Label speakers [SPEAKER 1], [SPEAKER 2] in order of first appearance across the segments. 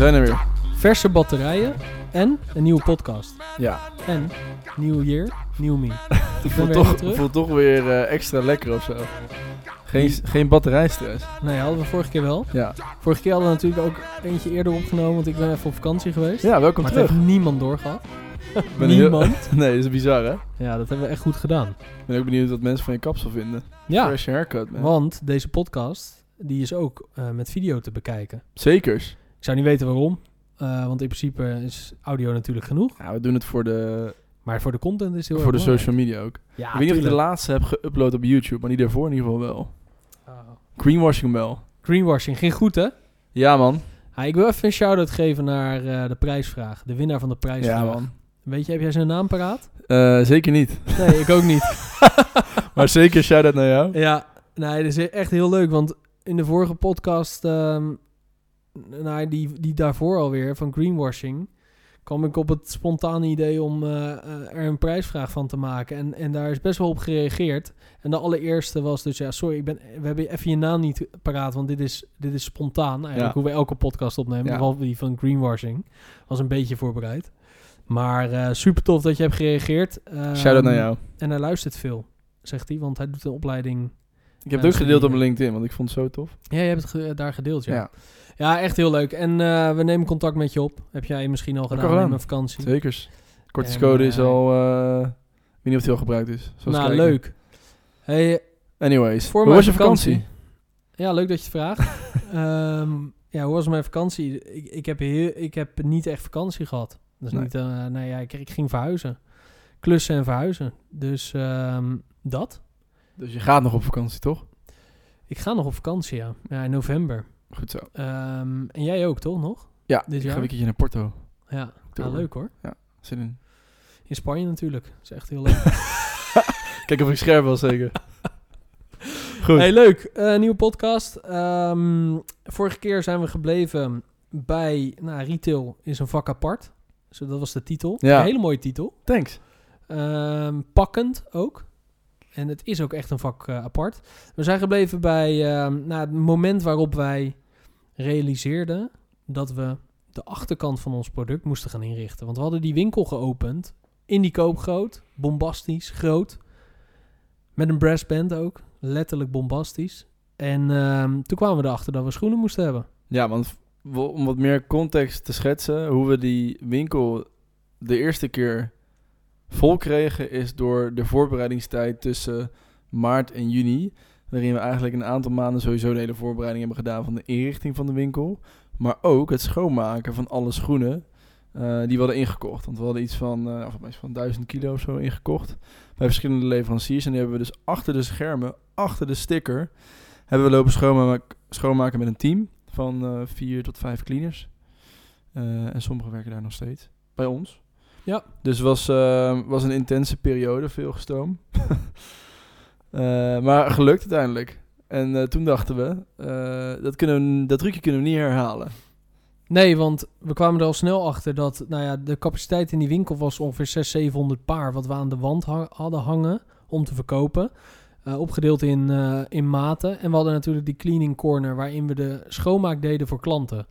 [SPEAKER 1] zijn er weer.
[SPEAKER 2] Verse batterijen en een nieuwe podcast.
[SPEAKER 1] Ja,
[SPEAKER 2] En nieuw year, nieuw me.
[SPEAKER 1] het
[SPEAKER 2] ben
[SPEAKER 1] voelt toch,
[SPEAKER 2] helemaal terug.
[SPEAKER 1] voelt toch weer eh, extra lekker of zo. Geen, geen batterijstress.
[SPEAKER 2] Nee, hadden we vorige keer wel.
[SPEAKER 1] Ja,
[SPEAKER 2] Vorige keer hadden we natuurlijk ook eentje eerder opgenomen, want ik ben even op vakantie geweest.
[SPEAKER 1] ja welkom
[SPEAKER 2] maar het
[SPEAKER 1] terug.
[SPEAKER 2] heeft niemand doorgehad.
[SPEAKER 1] Ik heel-
[SPEAKER 2] niemand.
[SPEAKER 1] nee, dat is bizar hè?
[SPEAKER 2] Ja, dat hebben we echt goed gedaan.
[SPEAKER 1] Ik ben ook benieuwd wat mensen van je kapsel vinden.
[SPEAKER 2] Ja,
[SPEAKER 1] Fresh haircut, man.
[SPEAKER 2] want deze podcast, die is ook eh, met video te bekijken.
[SPEAKER 1] Zekers.
[SPEAKER 2] Ik zou niet weten waarom, eh, want in principe is audio natuurlijk genoeg.
[SPEAKER 1] Ja, we doen het voor de,
[SPEAKER 2] Maar voor de content is het heel
[SPEAKER 1] voor de
[SPEAKER 2] erg
[SPEAKER 1] social media ook.
[SPEAKER 2] Ja,
[SPEAKER 1] ik weet niet of ik de laatste heb geüpload op YouTube, maar die daarvoor in ieder geval wel.
[SPEAKER 2] Oh.
[SPEAKER 1] Greenwashing wel.
[SPEAKER 2] Greenwashing ging goed, hè?
[SPEAKER 1] Ja man.
[SPEAKER 2] Ah, ik wil even een shout-out geven naar eh, de prijsvraag. De winnaar van de prijsvraag.
[SPEAKER 1] Ja man.
[SPEAKER 2] Weet je, heb jij zijn naam paraat?
[SPEAKER 1] Eh, zeker niet.
[SPEAKER 2] Nee, ik ook niet.
[SPEAKER 1] Maar zeker shout-out naar jou.
[SPEAKER 2] Ja, nee, dat is echt heel leuk. Want in de vorige podcast, ehm, nou, die, die daarvoor alweer, van greenwashing... kwam ik op het spontane idee om eh, eh, er een prijsvraag van te maken. En, en daar is best wel op gereageerd. En de allereerste was dus, ja, sorry, ik ben, we hebben even je naam niet paraat... want dit is, dit is spontaan, eigenlijk
[SPEAKER 1] Ja.
[SPEAKER 2] hoe we elke podcast opnemen.
[SPEAKER 1] Ja.
[SPEAKER 2] Behalve die van greenwashing. Was een beetje voorbereid. Maar eh, super tof dat je hebt gereageerd. Ehm,
[SPEAKER 1] Shout-out naar jou.
[SPEAKER 2] En hij luistert veel, zegt hij, want hij doet een opleiding.
[SPEAKER 1] Ik heb het ook gedeeld op mijn LinkedIn, want ik vond het zo tof.
[SPEAKER 2] Ja, je hebt het ge- daar gedeeld, ja.
[SPEAKER 1] Ja,
[SPEAKER 2] Ja, echt heel leuk. En eh, we nemen contact met je op. Heb jij misschien al gedaan
[SPEAKER 1] al
[SPEAKER 2] in
[SPEAKER 1] gedaan.
[SPEAKER 2] mijn vakantie?
[SPEAKER 1] zekers. Korte
[SPEAKER 2] En,
[SPEAKER 1] code is
[SPEAKER 2] eh,
[SPEAKER 1] al... eh, ik weet niet of die al gebruikt is. Zoals
[SPEAKER 2] nou,
[SPEAKER 1] kijken.
[SPEAKER 2] leuk. Hey,
[SPEAKER 1] Anyways,
[SPEAKER 2] voor
[SPEAKER 1] hoe was je vakantie?
[SPEAKER 2] Ja, leuk dat je het vraagt. Ehm, ja, hoe was mijn vakantie? Ik, ik, heb heel, ik heb niet echt vakantie gehad. Dus
[SPEAKER 1] Nee.
[SPEAKER 2] niet, eh, nee, ja, ik, ik ging verhuizen. Klussen en verhuizen. Dus ehm, dat.
[SPEAKER 1] Dus je gaat nog op vakantie, toch?
[SPEAKER 2] Ik ga nog op vakantie, ja. Ja, in november.
[SPEAKER 1] Goed zo.
[SPEAKER 2] Ehm, en jij ook, toch nog?
[SPEAKER 1] Ja,
[SPEAKER 2] Dit
[SPEAKER 1] ik ga
[SPEAKER 2] jaar?
[SPEAKER 1] een weekendje naar Porto.
[SPEAKER 2] Ja, ja
[SPEAKER 1] Oktober.
[SPEAKER 2] leuk hoor.
[SPEAKER 1] Zin in.
[SPEAKER 2] In Spanje natuurlijk. Dat is echt heel leuk.
[SPEAKER 1] Kijk of ik scherp was, zeker. Goed.
[SPEAKER 2] hey, leuk. Eh, nieuwe podcast. Ehm, vorige keer zijn we gebleven bij... Nou, retail is een vak apart. Zo, dat was de titel.
[SPEAKER 1] Ja.
[SPEAKER 2] Een hele mooie titel.
[SPEAKER 1] Thanks.
[SPEAKER 2] Ehm, pakkend ook. En het is ook echt een vak eh, apart. We zijn gebleven bij nou, het moment waarop wij realiseerden dat we de achterkant van ons product moesten gaan inrichten. Want we hadden die winkel geopend. In die koopgroot. Bombastisch, groot. Met een brassband ook. Letterlijk bombastisch. En ehm, toen kwamen we erachter dat we schoenen moesten hebben.
[SPEAKER 1] Ja, want om wat meer context te schetsen, hoe we die winkel de eerste keer vol kregen, is door de voorbereidingstijd tussen maart en juni. Waarin we eigenlijk een aantal maanden sowieso de hele voorbereiding hebben gedaan van de inrichting van de winkel. Maar ook het schoonmaken van alle schoenen eh, die we hadden ingekocht. Want we hadden iets van, eh of van 1000 kilo of zo ingekocht. Bij verschillende leveranciers. En die hebben we dus achter de schermen, achter de sticker, hebben we lopen schoonmaken, met een team van eh, vier tot vijf cleaners. En sommigen werken daar nog steeds. Bij ons.
[SPEAKER 2] Ja.
[SPEAKER 1] Dus het was, eh, was een intense periode, veel gestoom. Eh, maar gelukt uiteindelijk. En eh, toen dachten we, eh, dat, kunnen we, dat trucje kunnen we niet herhalen.
[SPEAKER 2] Nee, want we kwamen er al snel achter dat nou ja, de capaciteit in die winkel was ongeveer 600, 700 paar wat we aan de wand ha- hadden hangen om te verkopen. Opgedeeld in, in maten. En we hadden natuurlijk die cleaning corner waarin we de schoonmaak deden voor klanten.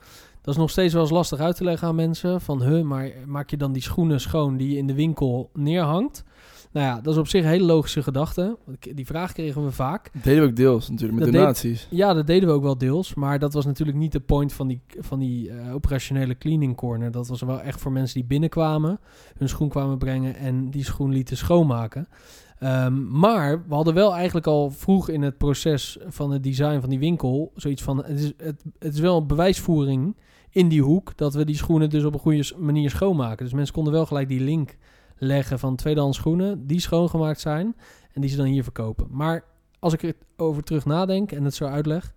[SPEAKER 2] Dat is nog steeds wel eens lastig uit te leggen aan mensen. Van, huh, maar maak je dan die schoenen schoon die je in de winkel neerhangt? Nou ja, dat is op zich een hele logische gedachte. Die vraag kregen we vaak.
[SPEAKER 1] Dat deden we ook deels natuurlijk met
[SPEAKER 2] Dat deed-
[SPEAKER 1] donaties.
[SPEAKER 2] Ja, dat deden we ook wel deels. Maar dat was natuurlijk niet de point van die, van die eh, operationele cleaning corner. Dat was wel echt voor mensen die binnenkwamen, hun schoen kwamen brengen en die schoen lieten schoonmaken. Ehm, maar we hadden wel eigenlijk al vroeg in het proces van het design van die winkel zoiets van: het is, het, het is wel een bewijsvoering in die hoek dat we die schoenen dus op een goede manier schoonmaken. Dus mensen konden wel gelijk die link leggen van tweedehands schoenen die schoongemaakt zijn en die ze dan hier verkopen. Maar als ik er over terug nadenk en het zo uitleg,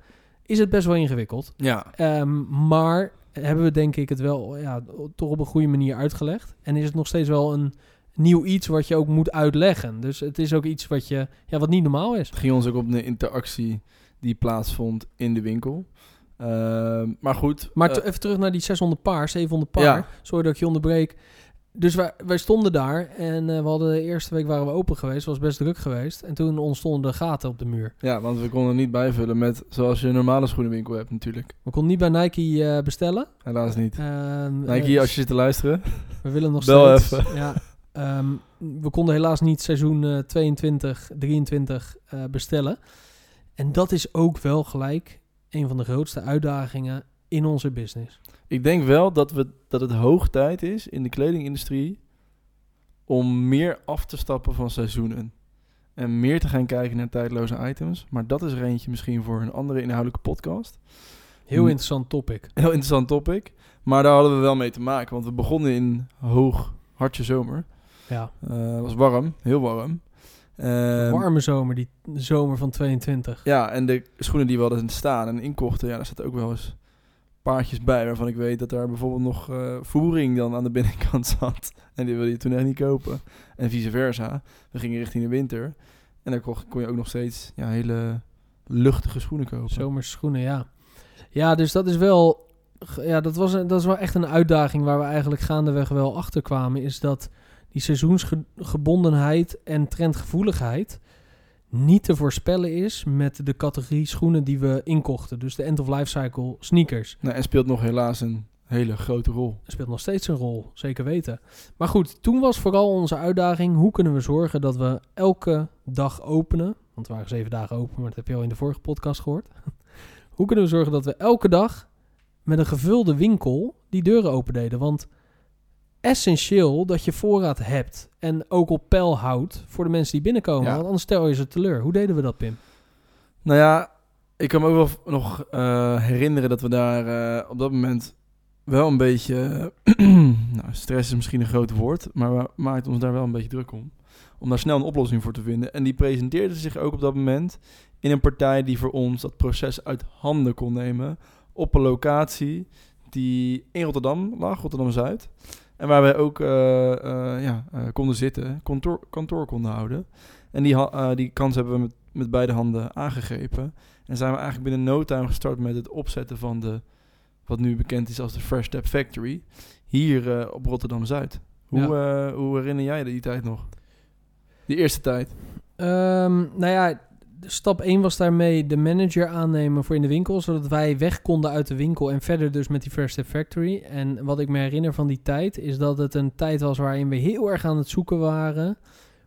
[SPEAKER 2] is het best wel ingewikkeld.
[SPEAKER 1] Ja.
[SPEAKER 2] Ehm, maar hebben we denk ik het wel ja, toch op een goede manier uitgelegd. En is het nog steeds wel een nieuw iets wat je ook moet uitleggen. Dus het is ook iets wat, je, ja, wat niet normaal is.
[SPEAKER 1] Het ging ons ook op de interactie die plaatsvond in de winkel. Ehm, maar goed.
[SPEAKER 2] Maar
[SPEAKER 1] eh,
[SPEAKER 2] even terug naar die 600 paar, 700 paar.
[SPEAKER 1] Ja.
[SPEAKER 2] Sorry dat ik je onderbreek. dus wij, wij stonden daar en eh, we hadden de eerste week waren we open geweest, was best druk geweest. En toen ontstonden de gaten op de muur.
[SPEAKER 1] Ja, want we konden niet bijvullen met zoals je een normale schoenenwinkel hebt natuurlijk.
[SPEAKER 2] We konden niet bij Nike eh, bestellen.
[SPEAKER 1] Helaas niet.
[SPEAKER 2] Ehm,
[SPEAKER 1] Nike, als je zit te luisteren.
[SPEAKER 2] We willen nog
[SPEAKER 1] Bel
[SPEAKER 2] steeds.
[SPEAKER 1] even.
[SPEAKER 2] Ja, ehm, we konden helaas niet seizoen eh, 22, 23 eh, bestellen. En dat is ook wel gelijk een van de grootste uitdagingen in onze business.
[SPEAKER 1] Ik denk wel dat, we, dat het hoog tijd is in de kledingindustrie om meer af te stappen van seizoenen. En meer te gaan kijken naar tijdloze items. Maar dat is er eentje misschien voor een andere inhoudelijke podcast.
[SPEAKER 2] Heel interessant topic.
[SPEAKER 1] Heel interessant topic. Maar daar hadden we wel mee te maken. Want we begonnen in hoog hartje zomer.
[SPEAKER 2] Ja,
[SPEAKER 1] Eh, Het was warm, heel warm. Ehm,
[SPEAKER 2] warme zomer, die zomer van 22.
[SPEAKER 1] Ja, en de schoenen die we hadden staan en inkochten, ja, daar zaten ook wel eens paardjes bij waarvan ik weet dat daar bijvoorbeeld nog eh, voering dan aan de binnenkant zat. En die wilde je toen echt niet kopen. En vice versa. We gingen richting de winter. En daar kon, kon je ook nog steeds ja, hele luchtige schoenen kopen.
[SPEAKER 2] Zomers schoenen, ja. Ja, dus dat is wel... Ja, dat, was dat is wel echt een uitdaging waar we eigenlijk gaandeweg wel achter kwamen. Is dat die seizoensgebondenheid en trendgevoeligheid niet te voorspellen is met de categorie schoenen die we inkochten. Dus de end-of-life cycle sneakers.
[SPEAKER 1] Nou, en speelt nog helaas een hele grote rol.
[SPEAKER 2] speelt nog steeds een rol, zeker weten. Maar goed, toen was vooral onze uitdaging: hoe kunnen we zorgen dat we elke dag openen? Want we waren zeven dagen open, maar dat heb je al in de vorige podcast gehoord. hoe kunnen we zorgen dat we elke dag met een gevulde winkel die deuren open deden? Want essentieel dat je voorraad hebt en ook op peil houdt voor de mensen die binnenkomen.
[SPEAKER 1] Ja.
[SPEAKER 2] Want anders stel je ze teleur. Hoe deden we dat, Pim?
[SPEAKER 1] Nou ja, ik kan me ook wel nog eh, herinneren dat we daar eh, op dat moment wel een beetje... nou, stress is misschien een groot woord, maar we maakten ons daar wel een beetje druk om. Om daar snel een oplossing voor te vinden. En die presenteerde zich ook op dat moment in een partij die voor ons dat proces uit handen kon nemen. Op een locatie die in Rotterdam lag, Rotterdam-Zuid. En waar wij ook eh, eh, ja, eh, konden zitten, kantoor, kantoor konden houden. En die, die kans hebben we met, met beide handen aangegrepen. En zijn we eigenlijk binnen no time gestart met het opzetten van de, wat nu bekend is als de Fresh Step Factory, hier op Rotterdam-Zuid. Hoe, hoe herinner jij je die tijd nog? Die eerste tijd?
[SPEAKER 2] Ehm, nou ja, stap 1 was daarmee de manager aannemen voor in de winkel, zodat wij weg konden uit de winkel en verder dus met die First Step Factory. En wat ik me herinner van die tijd is dat het een tijd was waarin we heel erg aan het zoeken waren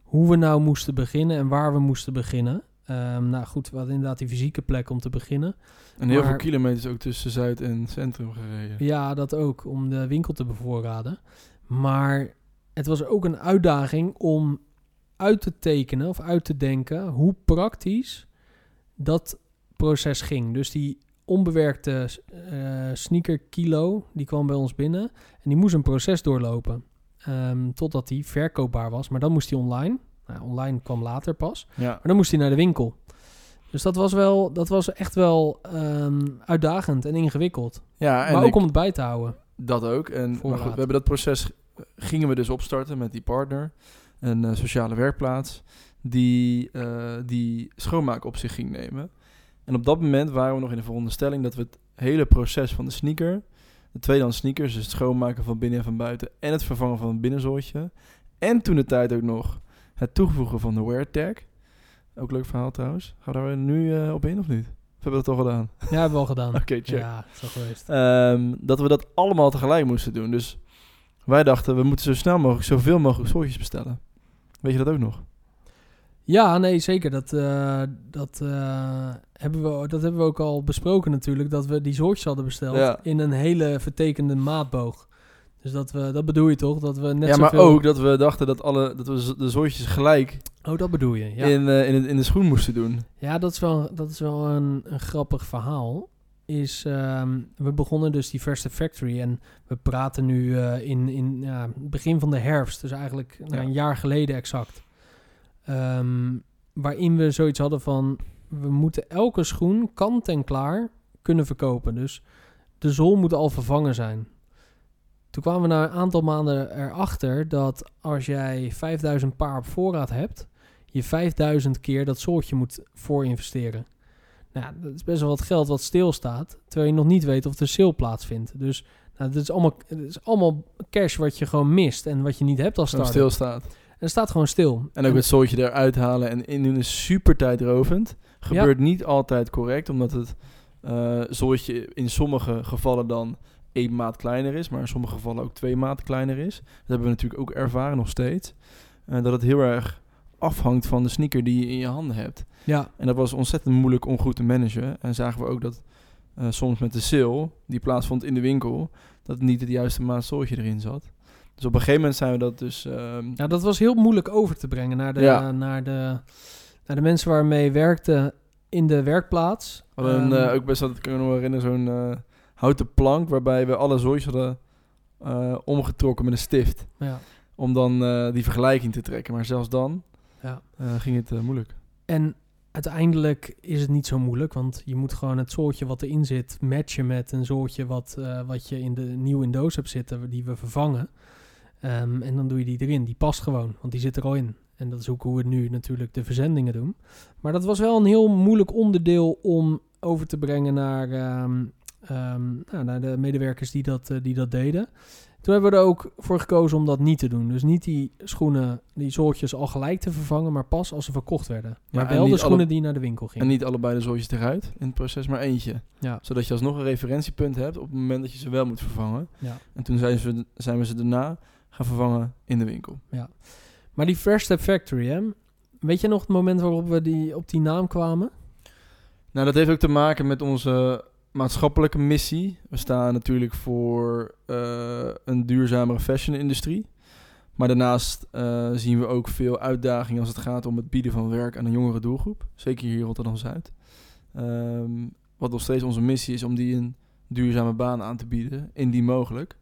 [SPEAKER 2] hoe we nou moesten beginnen en waar we moesten beginnen. Ehm, nou goed, we hadden inderdaad die fysieke plek om te beginnen.
[SPEAKER 1] En heel
[SPEAKER 2] Maar-
[SPEAKER 1] veel kilometers ook tussen Zuid en Centrum gereden.
[SPEAKER 2] Ja, dat ook, om de winkel te bevoorraden. Maar het was ook een uitdaging om uit te tekenen of uit te denken hoe praktisch dat proces ging. Dus die onbewerkte eh sneaker kilo, die kwam bij ons binnen en die moest een proces doorlopen. ehm, totdat die verkoopbaar was. Maar dan moest die online. Nou, online kwam later pas.
[SPEAKER 1] Ja.
[SPEAKER 2] Maar dan moest hij naar de winkel. Dus dat was, wel, dat was echt wel ehm, uitdagend en ingewikkeld.
[SPEAKER 1] ja, en
[SPEAKER 2] maar ook om het bij te houden.
[SPEAKER 1] Dat ook. En maar
[SPEAKER 2] Voorraad.
[SPEAKER 1] goed, we hebben dat proces eh, gingen we dus opstarten met die partner, een eh, sociale werkplaats, die, eh, die schoonmaak op zich ging nemen. En op dat moment waren we nog in de veronderstelling dat we het hele proces van de sneaker, de tweedehands sneakers, dus het schoonmaken van binnen en van buiten en het vervangen van het binnenzoortje, en toen de tijd ook nog het toevoegen van de wear tag. Ook leuk verhaal trouwens. Gaan we daar nu eh, op in of niet? Of hebben we dat toch gedaan?
[SPEAKER 2] Ja, hebben we al gedaan.
[SPEAKER 1] Oké, check.
[SPEAKER 2] Ja, is al geweest.
[SPEAKER 1] Ehm, dat we dat allemaal tegelijk moesten doen. Dus wij dachten, we moeten zo snel mogelijk zoveel mogelijk soortjes bestellen. Weet je dat ook nog?
[SPEAKER 2] Ja, nee, zeker. Dat, eh, dat, eh, hebben we, dat hebben we ook al besproken natuurlijk. Dat we die soortjes hadden besteld
[SPEAKER 1] Ja.
[SPEAKER 2] in een hele vertekende maatboog. Dus dat, we, dat bedoel je toch? Dat we net
[SPEAKER 1] ja, maar
[SPEAKER 2] zoveel...
[SPEAKER 1] ook dat we dachten dat, alle, dat we de soortjes gelijk
[SPEAKER 2] Oh, dat bedoel je, ja.
[SPEAKER 1] in, eh, in, in de schoen moesten doen.
[SPEAKER 2] Ja, dat is wel, dat is wel een, een grappig verhaal. Is, ehm, we begonnen dus die First Factory en we praten nu eh, in, in ja, begin van de herfst, dus eigenlijk nou,
[SPEAKER 1] Ja.
[SPEAKER 2] een jaar geleden exact. Ehm, waarin we zoiets hadden van, we moeten elke schoen kant en klaar kunnen verkopen. Dus de zool moet al vervangen zijn. Toen kwamen we na een aantal maanden erachter dat als jij 5000 paar op voorraad hebt, je 5000 keer dat soortje moet voor investeren. Nou, ja, dat is best wel wat geld wat stilstaat, terwijl je nog niet weet of er sale plaatsvindt. Dus Nou, dit is allemaal, dit is allemaal cash wat je gewoon mist en wat je niet hebt als starter.
[SPEAKER 1] stilstaat.
[SPEAKER 2] En het staat gewoon stil.
[SPEAKER 1] En ook het zooltje eruit halen en in is super tijdrovend. Gebeurt niet altijd correct, omdat het zooltje in sommige gevallen dan één maat kleiner is, maar in sommige gevallen ook twee maat kleiner is. Dat hebben we natuurlijk ook ervaren nog steeds. Eh, dat het heel erg afhangt van de sneaker die je in je handen hebt.
[SPEAKER 2] Ja,
[SPEAKER 1] En dat was ontzettend moeilijk om goed te managen. En zagen we ook dat eh, soms met de sale, die plaatsvond in de winkel, dat niet het juiste maat zooltje erin zat. Dus op een gegeven moment zijn we dat dus... ehm,
[SPEAKER 2] ja, dat was heel moeilijk over te brengen naar de,
[SPEAKER 1] Ja.
[SPEAKER 2] naar de, naar de mensen waarmee werkten in de werkplaats.
[SPEAKER 1] We hadden
[SPEAKER 2] Ehm,
[SPEAKER 1] eh, ook best wel, dat nog wel herinneren, zo'n eh, houten plank waarbij we alle zooitjes hadden omgetrokken met een stift.
[SPEAKER 2] ja.
[SPEAKER 1] Om dan die vergelijking te trekken. Maar zelfs dan
[SPEAKER 2] Ja.
[SPEAKER 1] eh, ging het eh, moeilijk.
[SPEAKER 2] En uiteindelijk is het niet zo moeilijk, want je moet gewoon het soortje wat erin zit matchen met een soortje wat, eh, wat je in de nieuw in doos hebt zitten, die we vervangen. Ehm, en dan doe je die erin. Die past gewoon, want die zit er al in. En dat is ook hoe we nu natuurlijk de verzendingen doen. Maar dat was wel een heel moeilijk onderdeel om over te brengen naar, ehm, ehm, nou, naar de medewerkers die dat, die dat deden. Toen hebben we er ook voor gekozen om dat niet te doen. Dus niet die schoenen, die soortjes al gelijk te vervangen, maar pas als ze verkocht werden. Maar
[SPEAKER 1] en
[SPEAKER 2] wel de schoenen
[SPEAKER 1] alle-
[SPEAKER 2] die naar de winkel
[SPEAKER 1] En
[SPEAKER 2] gingen.
[SPEAKER 1] niet allebei de zooitjes eruit in het proces, maar eentje.
[SPEAKER 2] Ja.
[SPEAKER 1] Zodat je alsnog een referentiepunt hebt op het moment dat je ze wel moet vervangen.
[SPEAKER 2] Ja.
[SPEAKER 1] En toen zijn, ze, zijn we ze daarna gaan vervangen in de winkel.
[SPEAKER 2] Maar die Fresh Step Factory, hè? Weet je nog het moment waarop we die, op die naam kwamen?
[SPEAKER 1] Nou, dat heeft ook te maken met onze maatschappelijke missie. We staan natuurlijk voor eh, een duurzamere fashion-industrie. Maar daarnaast eh, zien we ook veel uitdagingen als het gaat om het bieden van werk aan een jongere doelgroep. Zeker hier in Rotterdam-Zuid. Ehm, wat nog steeds onze missie is om die een duurzame baan aan te bieden, indien mogelijk.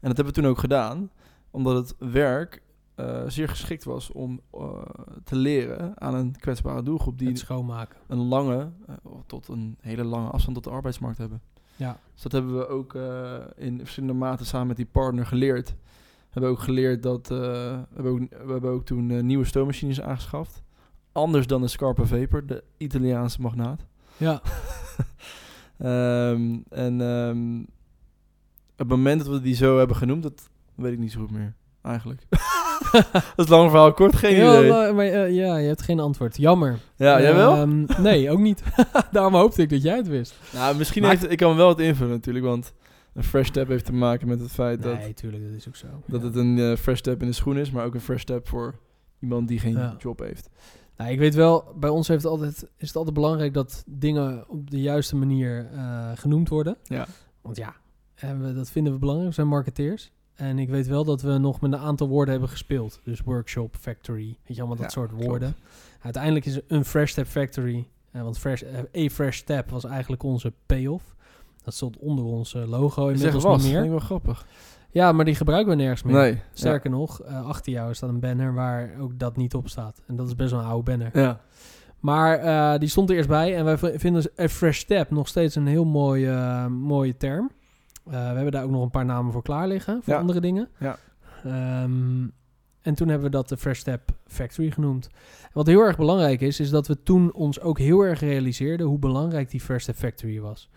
[SPEAKER 1] En dat hebben we toen ook gedaan, omdat het werk eh, zeer geschikt was om eh, te leren aan een kwetsbare doelgroep die
[SPEAKER 2] het schoonmaken.
[SPEAKER 1] een lange, eh, tot een hele lange afstand tot de arbeidsmarkt hebben.
[SPEAKER 2] Ja.
[SPEAKER 1] Dus dat hebben we ook in verschillende maten samen met die partner geleerd. We hebben ook geleerd dat, we, hebben ook, we hebben ook toen nieuwe stoommachines aangeschaft. Anders dan de Scarpa Vapor, de Italiaanse magnaat.
[SPEAKER 2] Ja,
[SPEAKER 1] Ehm, en ehm, het moment dat we die zo hebben genoemd, dat weet ik niet zo goed meer, eigenlijk. dat is lang verhaal kort, geen
[SPEAKER 2] ja,
[SPEAKER 1] idee.
[SPEAKER 2] maar, maar, eh, ja, je hebt geen antwoord. Jammer.
[SPEAKER 1] Ja, jij wel?
[SPEAKER 2] Ehm, nee, ook niet. Daarom hoopte ik dat jij het wist.
[SPEAKER 1] Nou, misschien
[SPEAKER 2] Maar-
[SPEAKER 1] heeft ik kan wel wat invullen natuurlijk, want een fresh tap heeft te maken met het feit dat,
[SPEAKER 2] Nee, tuurlijk, dat is ook zo.
[SPEAKER 1] dat
[SPEAKER 2] Ja.
[SPEAKER 1] het een eh, fresh tap in de schoen is, maar ook een fresh tap voor iemand die geen
[SPEAKER 2] Ja.
[SPEAKER 1] job heeft.
[SPEAKER 2] Nou, ik weet wel, bij ons heeft het altijd, is het altijd belangrijk dat dingen op de juiste manier eh, genoemd worden.
[SPEAKER 1] Ja.
[SPEAKER 2] Want ja, en we, dat vinden we belangrijk. We zijn marketeers. En ik weet wel dat we nog met een aantal woorden hebben gespeeld. Dus workshop, factory, weet je allemaal dat
[SPEAKER 1] Ja,
[SPEAKER 2] soort
[SPEAKER 1] klopt.
[SPEAKER 2] woorden. Uiteindelijk is een Fresh Step Factory, eh, want fresh, eh, a Fresh Step was eigenlijk onze payoff. Dat stond onder ons eh, logo
[SPEAKER 1] Zeg
[SPEAKER 2] inmiddels
[SPEAKER 1] was,
[SPEAKER 2] niet meer.
[SPEAKER 1] wel grappig.
[SPEAKER 2] Ja, maar die gebruiken we nergens meer.
[SPEAKER 1] Nee.
[SPEAKER 2] Sterker nog, achter jou staat een banner waar ook dat niet op staat. En dat is best wel een oude banner.
[SPEAKER 1] Ja.
[SPEAKER 2] Maar die stond er eerst bij. En wij vinden a fresh step nog steeds een heel mooie, mooie term. Eh, we hebben daar ook nog een paar namen voor klaar liggen. Voor
[SPEAKER 1] Ja.
[SPEAKER 2] andere dingen.
[SPEAKER 1] Ja.
[SPEAKER 2] Ehm, en toen hebben we dat de Fresh Step Factory genoemd. En wat heel erg belangrijk is, is dat we toen ons ook heel erg realiseerden hoe belangrijk die Fresh Step Factory was.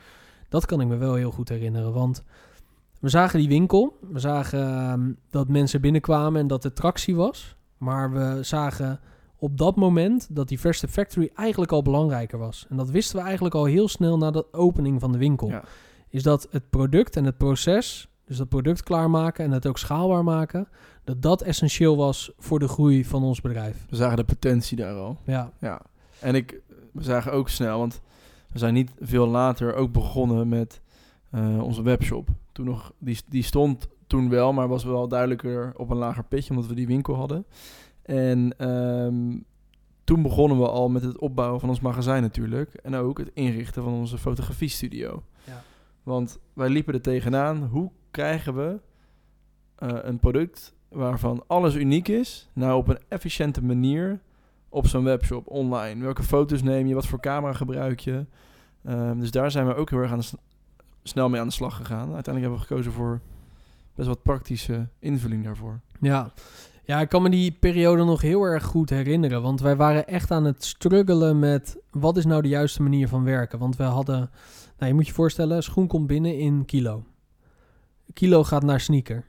[SPEAKER 2] Dat kan ik me wel heel goed herinneren. Want we zagen die winkel. We zagen ehm, dat mensen binnenkwamen en dat er tractie was. Maar we zagen op dat moment dat die Fresh Step Factory eigenlijk al belangrijker was. En dat wisten we eigenlijk al heel snel na de opening van de winkel.
[SPEAKER 1] Ja.
[SPEAKER 2] Is dat het product en het proces, dus dat product klaarmaken en het ook schaalbaar maken, dat dat essentieel was voor de groei van ons bedrijf.
[SPEAKER 1] We zagen de potentie daar al.
[SPEAKER 2] Ja,
[SPEAKER 1] Ja. En ik, we zagen ook snel, want we zijn niet veel later ook begonnen met eh, onze webshop. Toen nog, die, die stond toen wel, maar was wel duidelijker op een lager pitje, omdat we die winkel hadden. En ehm, toen begonnen we al met het opbouwen van ons magazijn natuurlijk. En ook het inrichten van onze fotografiestudio.
[SPEAKER 2] Ja.
[SPEAKER 1] Want wij liepen er tegenaan, hoe krijgen we eh, een product waarvan alles uniek is, nou op een efficiënte manier op zo'n webshop online. Welke foto's neem je, wat voor camera gebruik je? Ehm, dus daar zijn we ook heel erg aan snel mee aan de slag gegaan. Uiteindelijk hebben we gekozen voor best wat praktische invulling daarvoor.
[SPEAKER 2] ja. Ja, ik kan me die periode nog heel erg goed herinneren. Want wij waren echt aan het struggelen met wat is nou de juiste manier van werken. Want we hadden, nou je moet je voorstellen, schoen komt binnen in kilo. Kilo gaat naar sneaker.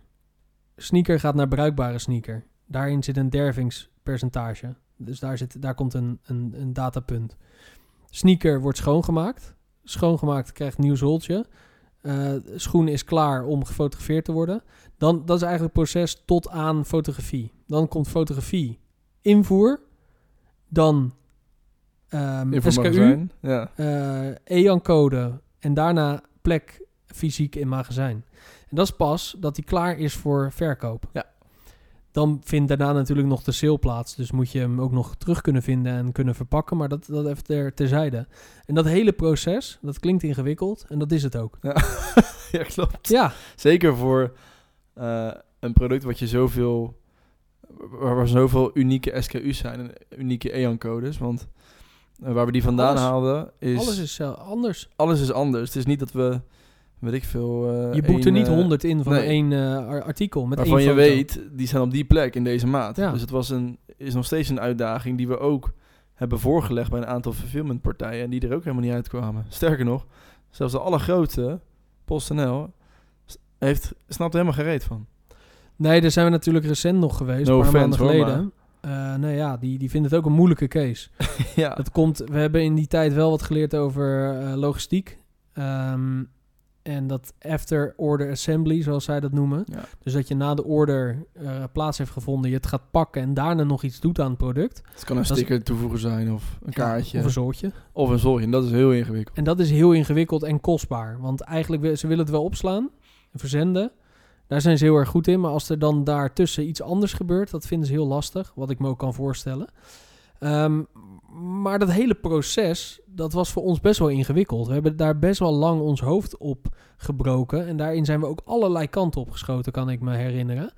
[SPEAKER 2] Sneaker gaat naar bruikbare sneaker. Daarin zit een dervingspercentage. Dus daar, zit, daar komt een, een, een datapunt. Sneaker wordt schoongemaakt. Schoongemaakt krijgt nieuw zooltje. Eh, schoen is klaar om gefotografeerd te worden. Dan, dat is eigenlijk het proces tot aan fotografie. Dan komt fotografie, invoer, dan ehm
[SPEAKER 1] Info
[SPEAKER 2] SKU,
[SPEAKER 1] magazijn. Ja.
[SPEAKER 2] eh EAN-code en daarna plek fysiek in magazijn. En dat is pas dat die klaar is voor verkoop.
[SPEAKER 1] Ja.
[SPEAKER 2] Dan vindt daarna natuurlijk nog de sale plaats. Dus moet je hem ook nog terug kunnen vinden en kunnen verpakken. Maar dat, dat even ter, terzijde. En dat hele proces, dat klinkt ingewikkeld. En dat is het ook.
[SPEAKER 1] ja, klopt.
[SPEAKER 2] Ja,
[SPEAKER 1] Zeker voor eh, een product wat je zoveel... Waar, waar zoveel unieke SKU's zijn en unieke EAN-codes. Want eh, waar we die vandaan
[SPEAKER 2] Alles.
[SPEAKER 1] haalden is...
[SPEAKER 2] alles is eh, anders.
[SPEAKER 1] alles is anders. Het is niet dat we, weet ik veel... eh,
[SPEAKER 2] Je boekt er niet
[SPEAKER 1] eh,
[SPEAKER 2] 100 in van
[SPEAKER 1] nee.
[SPEAKER 2] één eh, ar- artikel. Met
[SPEAKER 1] waarvan
[SPEAKER 2] één
[SPEAKER 1] je weet, die staan op die plek in deze maat.
[SPEAKER 2] Ja.
[SPEAKER 1] Dus het was een, is nog steeds een uitdaging die we ook hebben voorgelegd bij een aantal fulfillmentpartijen. En die er ook helemaal niet uitkwamen. Sterker nog, zelfs de allergrootste, PostNL, heeft, snapt er helemaal gereed van.
[SPEAKER 2] Nee, daar zijn we natuurlijk recent nog geweest.
[SPEAKER 1] No
[SPEAKER 2] een paar maanden
[SPEAKER 1] hoor,
[SPEAKER 2] geleden. Nee, ja, die, die vinden het ook een moeilijke case.
[SPEAKER 1] ja,
[SPEAKER 2] Dat komt, we hebben in die tijd wel wat geleerd over eh, logistiek. Ehm, en dat after order assembly, zoals zij dat noemen.
[SPEAKER 1] ja.
[SPEAKER 2] Dus dat je na de order eh, plaats heeft gevonden, je het gaat pakken en daarna nog iets doet aan het product.
[SPEAKER 1] Het kan een
[SPEAKER 2] Dat is-
[SPEAKER 1] sticker toevoegen zijn of een kaartje
[SPEAKER 2] Of een zootje.
[SPEAKER 1] of een zorgje. En dat is heel ingewikkeld.
[SPEAKER 2] En dat is heel ingewikkeld en kostbaar. Want eigenlijk, ze willen het wel opslaan en verzenden. Daar zijn ze heel erg goed in. Maar als er dan daartussen iets anders gebeurt, dat vinden ze heel lastig. Wat ik me ook kan voorstellen. Ehm, maar dat hele proces, dat was voor ons best wel ingewikkeld. We hebben daar best wel lang ons hoofd op gebroken. En daarin zijn we ook allerlei kanten op geschoten, kan ik me herinneren.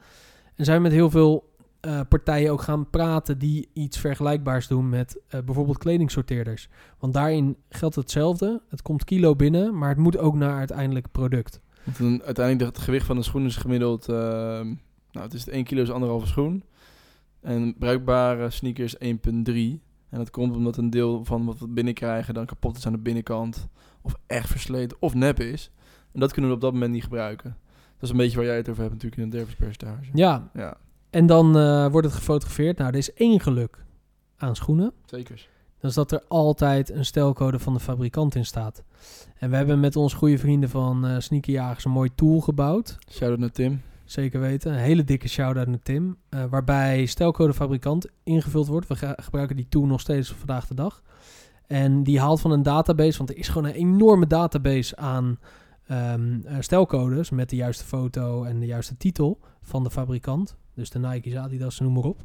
[SPEAKER 2] En zijn we met heel veel eh, partijen ook gaan praten die iets vergelijkbaars doen met eh, bijvoorbeeld kledingsorteerders. Want daarin geldt hetzelfde. Het komt kilo binnen, maar het moet ook naar uiteindelijk product.
[SPEAKER 1] Want uiteindelijk het gewicht van een schoen is gemiddeld, ehm, nou het is 1 kilo is anderhalve schoen. En bruikbare sneakers 1,3. En dat komt omdat een deel van wat we binnenkrijgen dan kapot is aan de binnenkant. Of echt versleten of nep is. En dat kunnen we op dat moment niet gebruiken. Dat is een beetje waar jij het over hebt natuurlijk in het dervispercentage.
[SPEAKER 2] Ja,
[SPEAKER 1] Ja,
[SPEAKER 2] en dan eh, wordt het gefotografeerd. Nou, er is één geluk aan schoenen.
[SPEAKER 1] zeker.
[SPEAKER 2] Dat is dat er altijd een stelcode van de fabrikant in staat. En we hebben met onze goede vrienden van eh Sneakerjagers een mooi tool gebouwd.
[SPEAKER 1] Shout-out naar Tim.
[SPEAKER 2] Zeker weten. Een hele dikke shout-out naar Tim. eh, waarbij stelcode fabrikant ingevuld wordt. We gebruiken die tool nog steeds vandaag de dag. En die haalt van een database, want er is gewoon een enorme database aan ehm, eh, stelcodes met de juiste foto en de juiste titel van de fabrikant. Dus de Nike's, Adidas, noem maar op.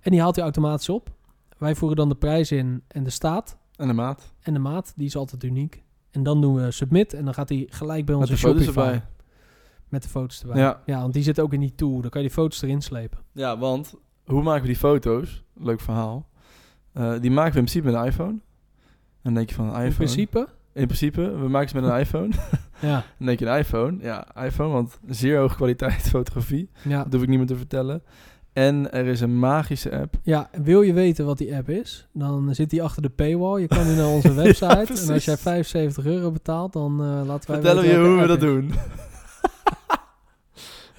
[SPEAKER 2] En die haalt hij automatisch op. Wij voeren dan de prijs in en de staat
[SPEAKER 1] En de maat.
[SPEAKER 2] en de maat. Die is altijd uniek. En dan doen we submit en dan gaat hij gelijk bij
[SPEAKER 1] Met
[SPEAKER 2] onze
[SPEAKER 1] de foto's
[SPEAKER 2] Shopify.
[SPEAKER 1] erbij.
[SPEAKER 2] Met de foto's erbij.
[SPEAKER 1] Ja.
[SPEAKER 2] ja, want die zit ook in die tool. Dan kan je die foto's erin slepen.
[SPEAKER 1] Ja, want hoe maken we die foto's? Leuk verhaal. Eh, die maken we in principe met een iPhone. En dan denk je van een iPhone.
[SPEAKER 2] In principe.
[SPEAKER 1] In principe, we maken ze met een iPhone.
[SPEAKER 2] Ja,
[SPEAKER 1] Dan denk je een iPhone. Ja, iPhone, want zeer hoge kwaliteit fotografie.
[SPEAKER 2] ja.
[SPEAKER 1] Dat hoef ik niet meer te vertellen. En er is een magische app.
[SPEAKER 2] ja, wil je weten wat die app is? Dan zit die achter de paywall. Je kan nu naar onze website. en als jij 75 euro betaalt, dan eh, laten wij
[SPEAKER 1] Vertellen je hoe we dat
[SPEAKER 2] is.
[SPEAKER 1] doen.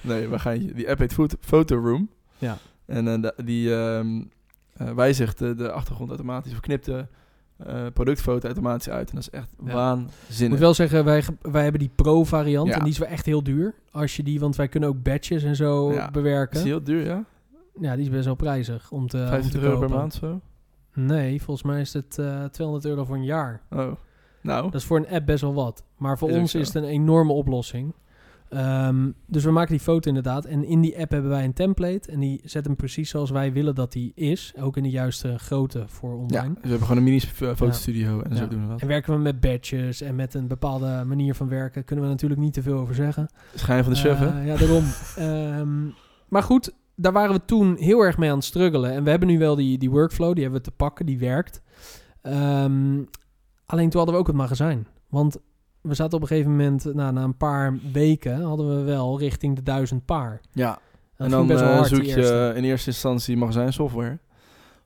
[SPEAKER 1] nee, we gaan. Die app heet Foto, Photo Room.
[SPEAKER 2] Ja.
[SPEAKER 1] En da- die wijzigt de, de achtergrond automatisch. Of knipt de eh, productfoto automatisch uit. En dat is echt
[SPEAKER 2] Ja. Ik
[SPEAKER 1] waanzinnig.
[SPEAKER 2] moet wel zeggen, wij, wij hebben die pro-variant.
[SPEAKER 1] Ja.
[SPEAKER 2] En die is wel echt heel duur. Als je die, want wij kunnen ook badges en zo
[SPEAKER 1] Ja.
[SPEAKER 2] bewerken.
[SPEAKER 1] is die heel duur, ja?
[SPEAKER 2] Ja, die is best wel prijzig om te, om
[SPEAKER 1] 50
[SPEAKER 2] te
[SPEAKER 1] euro per
[SPEAKER 2] kopen.
[SPEAKER 1] maand zo?
[SPEAKER 2] Nee, volgens mij is het eh 200 euro voor een jaar.
[SPEAKER 1] Oh. Nou,
[SPEAKER 2] Dat is voor een app best wel wat. Maar voor
[SPEAKER 1] Is
[SPEAKER 2] ons is het een enorme oplossing. Ehm, dus we maken die foto inderdaad. En in die app hebben wij een template. En die zet hem precies zoals wij willen dat die is. Ook in de juiste grootte voor
[SPEAKER 1] ja.
[SPEAKER 2] online.
[SPEAKER 1] Dus we hebben gewoon een mini f- fotostudio en zo
[SPEAKER 2] Ja.
[SPEAKER 1] doen we dat.
[SPEAKER 2] En werken we met badges en met een bepaalde manier van werken. Kunnen we natuurlijk niet te veel over zeggen.
[SPEAKER 1] Schijn van de chef, hè?
[SPEAKER 2] Eh, ja, daarom. Ehm, maar goed, daar waren we toen heel erg mee aan het struggelen. En we hebben nu wel die, die workflow, die hebben we te pakken, die werkt. Ehm, alleen toen hadden we ook het magazijn. Want we zaten op een gegeven moment, nou, na een paar weken, hadden we wel richting de duizend paar.
[SPEAKER 1] Ja.
[SPEAKER 2] Dat
[SPEAKER 1] en dan
[SPEAKER 2] best wel
[SPEAKER 1] eh,
[SPEAKER 2] hard,
[SPEAKER 1] zoek je
[SPEAKER 2] eerste.
[SPEAKER 1] in eerste instantie magazijnsoftware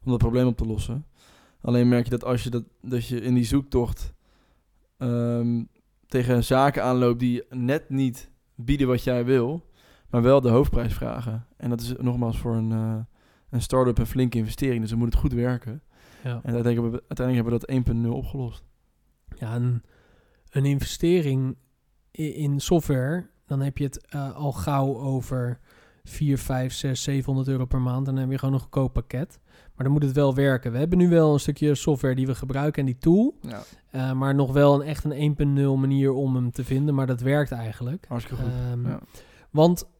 [SPEAKER 1] om dat probleem op te lossen. Alleen merk je dat als je, dat, dat je in die zoektocht ehm, tegen zaken aanloopt die net niet bieden wat jij wil, maar wel de hoofdprijs vragen. En dat is nogmaals voor een, eh, een start-up een flinke investering, dus dan moet het goed werken.
[SPEAKER 2] Ja.
[SPEAKER 1] En uiteindelijk hebben we, uiteindelijk hebben we dat 1.0 opgelost.
[SPEAKER 2] Ja, een, een investering in software, dan heb je het eh, al gauw over 4, 5, 6, 700 euro per maand. En dan heb je gewoon een goedkoop pakket. Maar dan moet het wel werken. We hebben nu wel een stukje software die we gebruiken en die tool.
[SPEAKER 1] Ja,
[SPEAKER 2] eh, maar nog wel een echt een 1.0 manier om hem te vinden. Maar dat werkt eigenlijk.
[SPEAKER 1] hartstikke goed.
[SPEAKER 2] Ehm,
[SPEAKER 1] ja.
[SPEAKER 2] Want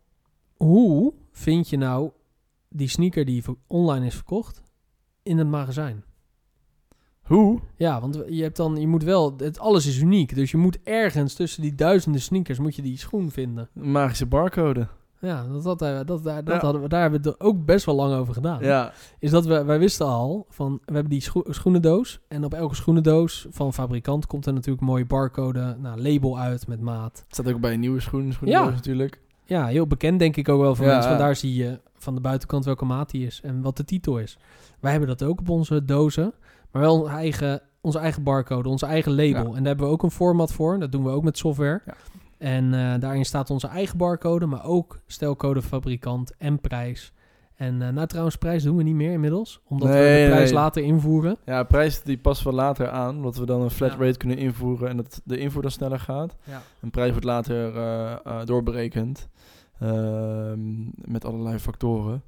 [SPEAKER 2] hoe vind je nou die sneaker die online is verkocht in het magazijn?
[SPEAKER 1] Hoe?
[SPEAKER 2] Ja, want je hebt dan, je moet wel, het, alles is uniek. Dus je moet ergens tussen die duizenden sneakers moet je die schoen vinden.
[SPEAKER 1] Magische barcode.
[SPEAKER 2] Ja, dat, dat, dat, dat, daar, dat
[SPEAKER 1] Ja.
[SPEAKER 2] hadden we, daar hebben we het ook best wel lang over gedaan.
[SPEAKER 1] Ja,
[SPEAKER 2] Is dat we, wij wisten al van, we hebben die scho- schoenendoos. En op elke schoenendoos van fabrikant komt er natuurlijk een mooie barcode, nou, label uit met maat.
[SPEAKER 1] het staat ook bij een nieuwe schoen, schoenendoos
[SPEAKER 2] Ja.
[SPEAKER 1] natuurlijk.
[SPEAKER 2] Ja, heel bekend denk ik ook wel voor
[SPEAKER 1] Ja,
[SPEAKER 2] mensen. Want
[SPEAKER 1] ja.
[SPEAKER 2] daar zie je van de buitenkant welke maat die is en wat de titel is. Wij hebben dat ook op onze dozen, maar wel onze eigen, onze eigen barcode, onze eigen label. En daar hebben we ook een format voor. Dat doen we ook met software. En eh, daarin staat onze eigen barcode, maar ook stelcode fabrikant en prijs. En eh, nou trouwens, prijs doen we niet meer inmiddels, omdat we de prijs
[SPEAKER 1] nee.
[SPEAKER 2] later invoeren.
[SPEAKER 1] Ja, prijs die passen we later aan, omdat we dan een flat
[SPEAKER 2] Ja.
[SPEAKER 1] rate kunnen invoeren en dat de invoer dan sneller gaat.
[SPEAKER 2] Ja.
[SPEAKER 1] Een prijs wordt later eh, eh, doorberekend ehm, met allerlei factoren.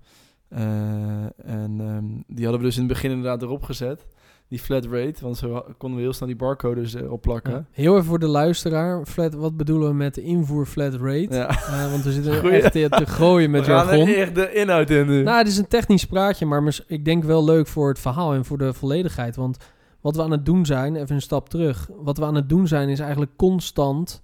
[SPEAKER 1] En ehm, die hadden we dus in het begin inderdaad erop gezet, die flat rate, want zo konden we heel snel die barcodes erop plakken.
[SPEAKER 2] Ja. Heel even voor de luisteraar, flat, wat bedoelen we met de invoer flat rate?
[SPEAKER 1] Ja.
[SPEAKER 2] Eh, want we zitten
[SPEAKER 1] Goeie.
[SPEAKER 2] echt te gooien met
[SPEAKER 1] we gaan
[SPEAKER 2] jargon.
[SPEAKER 1] echt de inhoud in nu.
[SPEAKER 2] Nou, het is een technisch praatje, maar ik denk wel leuk voor het verhaal en voor de volledigheid. Want wat we aan het doen zijn, even een stap terug. Wat we aan het doen zijn is eigenlijk constant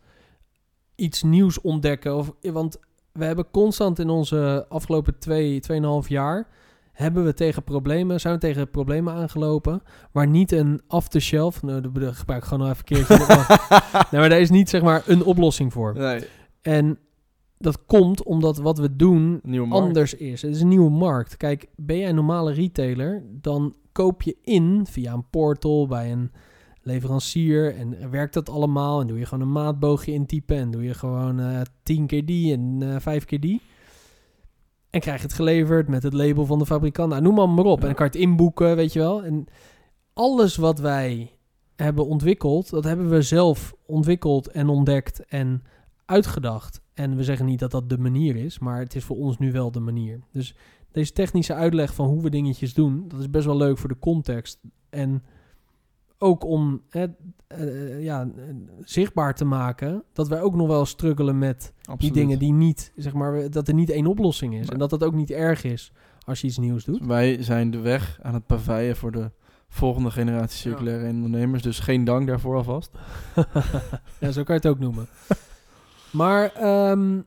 [SPEAKER 2] iets nieuws ontdekken. Of, want we hebben constant in onze afgelopen twee, tweeënhalf jaar... hebben we tegen problemen, zijn we tegen problemen aangelopen... waar niet een off-the-shelf... Nou, dat gebruik ik gewoon nog even een keertje. nee, maar daar is niet zeg maar een oplossing voor.
[SPEAKER 1] nee,
[SPEAKER 2] En dat komt omdat wat we doen anders is. Het is een nieuwe markt. Kijk, ben jij een normale retailer, dan koop je in via een portal bij een leverancier en werkt dat allemaal en doe je gewoon een maatboogje intypen en doe je gewoon eh tien keer die en eh, vijf keer die. En krijg het geleverd met het label van de fabrikant. Nou, noem maar, maar op.
[SPEAKER 1] Ja.
[SPEAKER 2] En dan kan je het inboeken, weet je wel. En alles wat wij hebben ontwikkeld, dat hebben we zelf ontwikkeld en ontdekt en uitgedacht. En we zeggen niet dat dat de manier is, maar het is voor ons nu wel de manier. Dus deze technische uitleg van hoe we dingetjes doen, dat is best wel leuk voor de context. En ook om hè, eh, ja, eh, zichtbaar te maken dat wij ook nog wel struggelen met die dingen die niet, zeg maar, dat er niet één oplossing is. En dat dat ook niet erg is als je iets nieuws doet.
[SPEAKER 1] Wij zijn de weg aan het paveien voor de volgende generatie circulaire ondernemers. Dus geen dank daarvoor alvast.
[SPEAKER 2] ja, zo kan je het ook noemen. maar, ehm,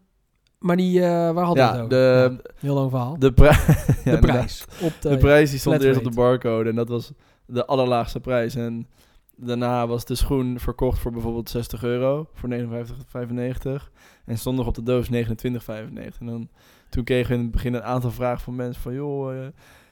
[SPEAKER 2] maar die, eh, waar hadden we
[SPEAKER 1] Ja,
[SPEAKER 2] het over?
[SPEAKER 1] de,
[SPEAKER 2] Ja, heel lang verhaal.
[SPEAKER 1] de, pri- ja,
[SPEAKER 2] de prijs. Op de,
[SPEAKER 1] De prijs die stond eerst op de barcode en dat was de allerlaagste prijs. En daarna was de schoen verkocht voor bijvoorbeeld 60 euro, voor 59,95. En stond nog op de doos 29,95. En dan, toen kregen we in het begin een aantal vragen van mensen van... joh, eh,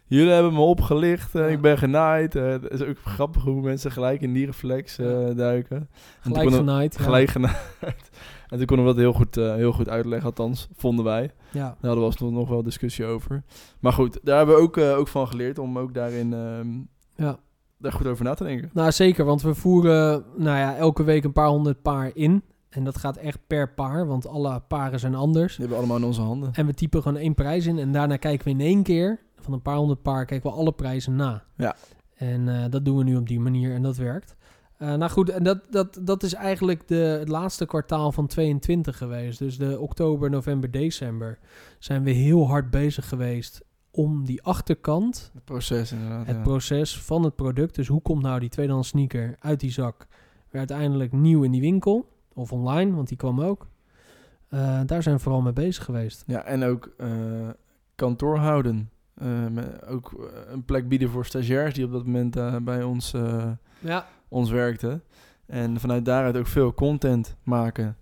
[SPEAKER 1] jullie hebben me opgelicht, eh,
[SPEAKER 2] Ja.
[SPEAKER 1] ik ben genaaid. Eh, het is ook grappig hoe mensen gelijk in die reflex duiken.
[SPEAKER 2] Gelijk genaaid. ja.
[SPEAKER 1] Gelijk genaaid. En toen konden we dat heel goed, heel goed uitleggen, althans, vonden wij.
[SPEAKER 2] Ja.
[SPEAKER 1] Daar hadden we alsnog nog wel discussie over. Maar goed, daar hebben we ook, ook van geleerd om ook daarin ehm,
[SPEAKER 2] ja.
[SPEAKER 1] Daar goed over na te denken.
[SPEAKER 2] Nou, zeker, want we voeren nou ja, elke week een paar honderd paar in. En dat gaat echt per paar, want alle paren zijn anders.
[SPEAKER 1] Die hebben we allemaal in onze handen.
[SPEAKER 2] En we typen gewoon één prijs in. En daarna kijken we in één keer, van een paar honderd paar, kijken we alle prijzen na.
[SPEAKER 1] Ja.
[SPEAKER 2] En eh, dat doen we nu op die manier en dat werkt. Eh, nou goed, en dat, dat, dat is eigenlijk de, het laatste kwartaal van 22 geweest. Dus de oktober, november, december zijn we heel hard bezig geweest om die achterkant
[SPEAKER 1] Het proces inderdaad.
[SPEAKER 2] het
[SPEAKER 1] ja.
[SPEAKER 2] proces van het product. Dus hoe komt nou die tweedehands sneaker uit die zak weer uiteindelijk nieuw in die winkel of online, want die kwam ook. Eh, daar zijn we vooral mee bezig geweest.
[SPEAKER 1] ja, en ook eh, kantoor houden. Eh, met- ook een plek bieden voor stagiairs die op dat moment bij ons,
[SPEAKER 2] Ja,
[SPEAKER 1] ons werkten. En vanuit daaruit ook veel content maken.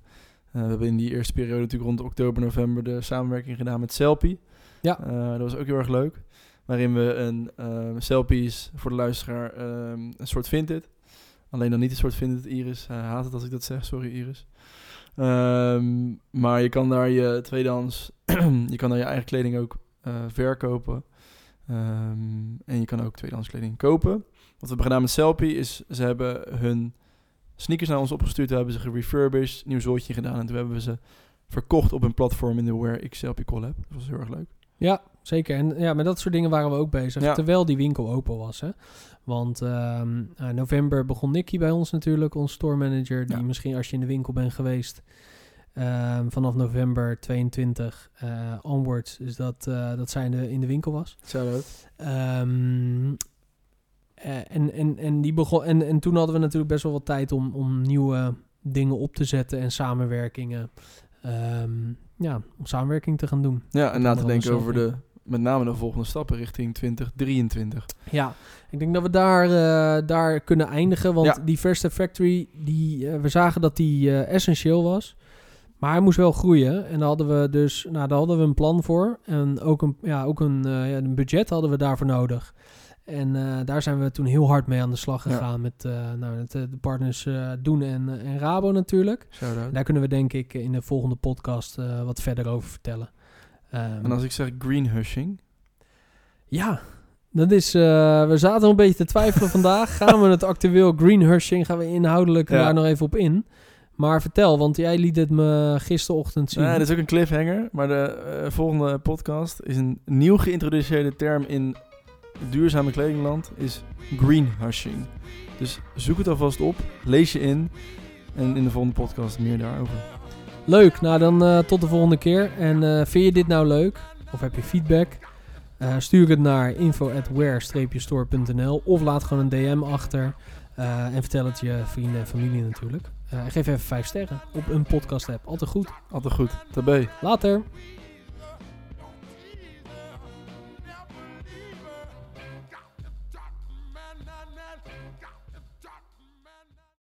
[SPEAKER 1] We hebben in die eerste periode natuurlijk rond oktober, november de samenwerking gedaan met Selfie.
[SPEAKER 2] Ja.
[SPEAKER 1] Eh, dat was ook heel erg leuk. Waarin we een uh, Selfie is voor de luisteraar ehm, een soort Vinted. Alleen dan niet een soort Vinted Iris. Hij haat het als ik dat zeg, sorry Iris. Ehm, maar je kan daar je tweedehands, je kan daar je eigen kleding ook eh, verkopen. Ehm, en je kan ook tweedehands kleding kopen. Wat we hebben gedaan met Selfie is, ze hebben hun sneakers naar ons opgestuurd, toen hebben ze gerefurbished, nieuw zootje gedaan en toen hebben we ze verkocht op een platform in de Wear X Selfie Collab. Dat was heel erg leuk.
[SPEAKER 2] Ja, zeker. En ja, met dat soort dingen waren we ook bezig.
[SPEAKER 1] Ja.
[SPEAKER 2] Terwijl die winkel open was. Hè? Want ehm, eh, november begon Nicky bij ons natuurlijk, onze store manager. Die
[SPEAKER 1] Ja.
[SPEAKER 2] misschien als je in de winkel bent geweest. ehm, vanaf november 22 eh, onwards. Dus dat, eh, dat zij in de, in de winkel was.
[SPEAKER 1] Shout-out.
[SPEAKER 2] Ehm, eh, en, en, en, die begon, en, en toen hadden we natuurlijk best wel wat tijd om, om nieuwe dingen op te zetten en samenwerkingen. Ehm, ja, om samenwerking te gaan doen.
[SPEAKER 1] Ja, en na te denken over de, met name de volgende stappen richting 2023.
[SPEAKER 2] Ja, ik denk dat we daar, eh, daar kunnen eindigen. Want
[SPEAKER 1] Ja.
[SPEAKER 2] die First Factory, die, eh, we zagen dat die eh, essentieel was. Maar hij moest wel groeien. En daar hadden we dus nou, daar hadden we een plan voor. En ook een, ja, ook een, ja, een budget hadden we daarvoor nodig. En eh, daar zijn we toen heel hard mee aan de slag
[SPEAKER 1] Ja.
[SPEAKER 2] gegaan. Met, eh, nou, met eh, de partners Doen en, en Rabo natuurlijk. Daar kunnen we denk ik in de volgende podcast wat verder over vertellen. Ehm,
[SPEAKER 1] En als ik zeg green hushing,
[SPEAKER 2] ja, dat is. we zaten een beetje te twijfelen vandaag. Gaan we het actueel greenhushing, gaan we inhoudelijk
[SPEAKER 1] Ja.
[SPEAKER 2] daar nog even op in. Maar vertel, want jij liet het me gisterochtend zien.
[SPEAKER 1] Nee, dat is ook een cliffhanger. Maar de volgende podcast is een nieuw geïntroduceerde term in duurzame kledingland. Is greenhushing. Dus zoek het alvast op. Lees je in. En in de volgende podcast meer daarover.
[SPEAKER 2] Leuk, nou dan eh, tot de volgende keer. En eh, vind je dit nou leuk? Of heb je feedback? Eh, stuur het naar info@wear-store.nl of laat gewoon een DM achter. En vertel het je vrienden en familie natuurlijk. Geef even vijf sterren op een podcast app. Altijd goed.
[SPEAKER 1] Altijd goed. Tabé.
[SPEAKER 2] Later.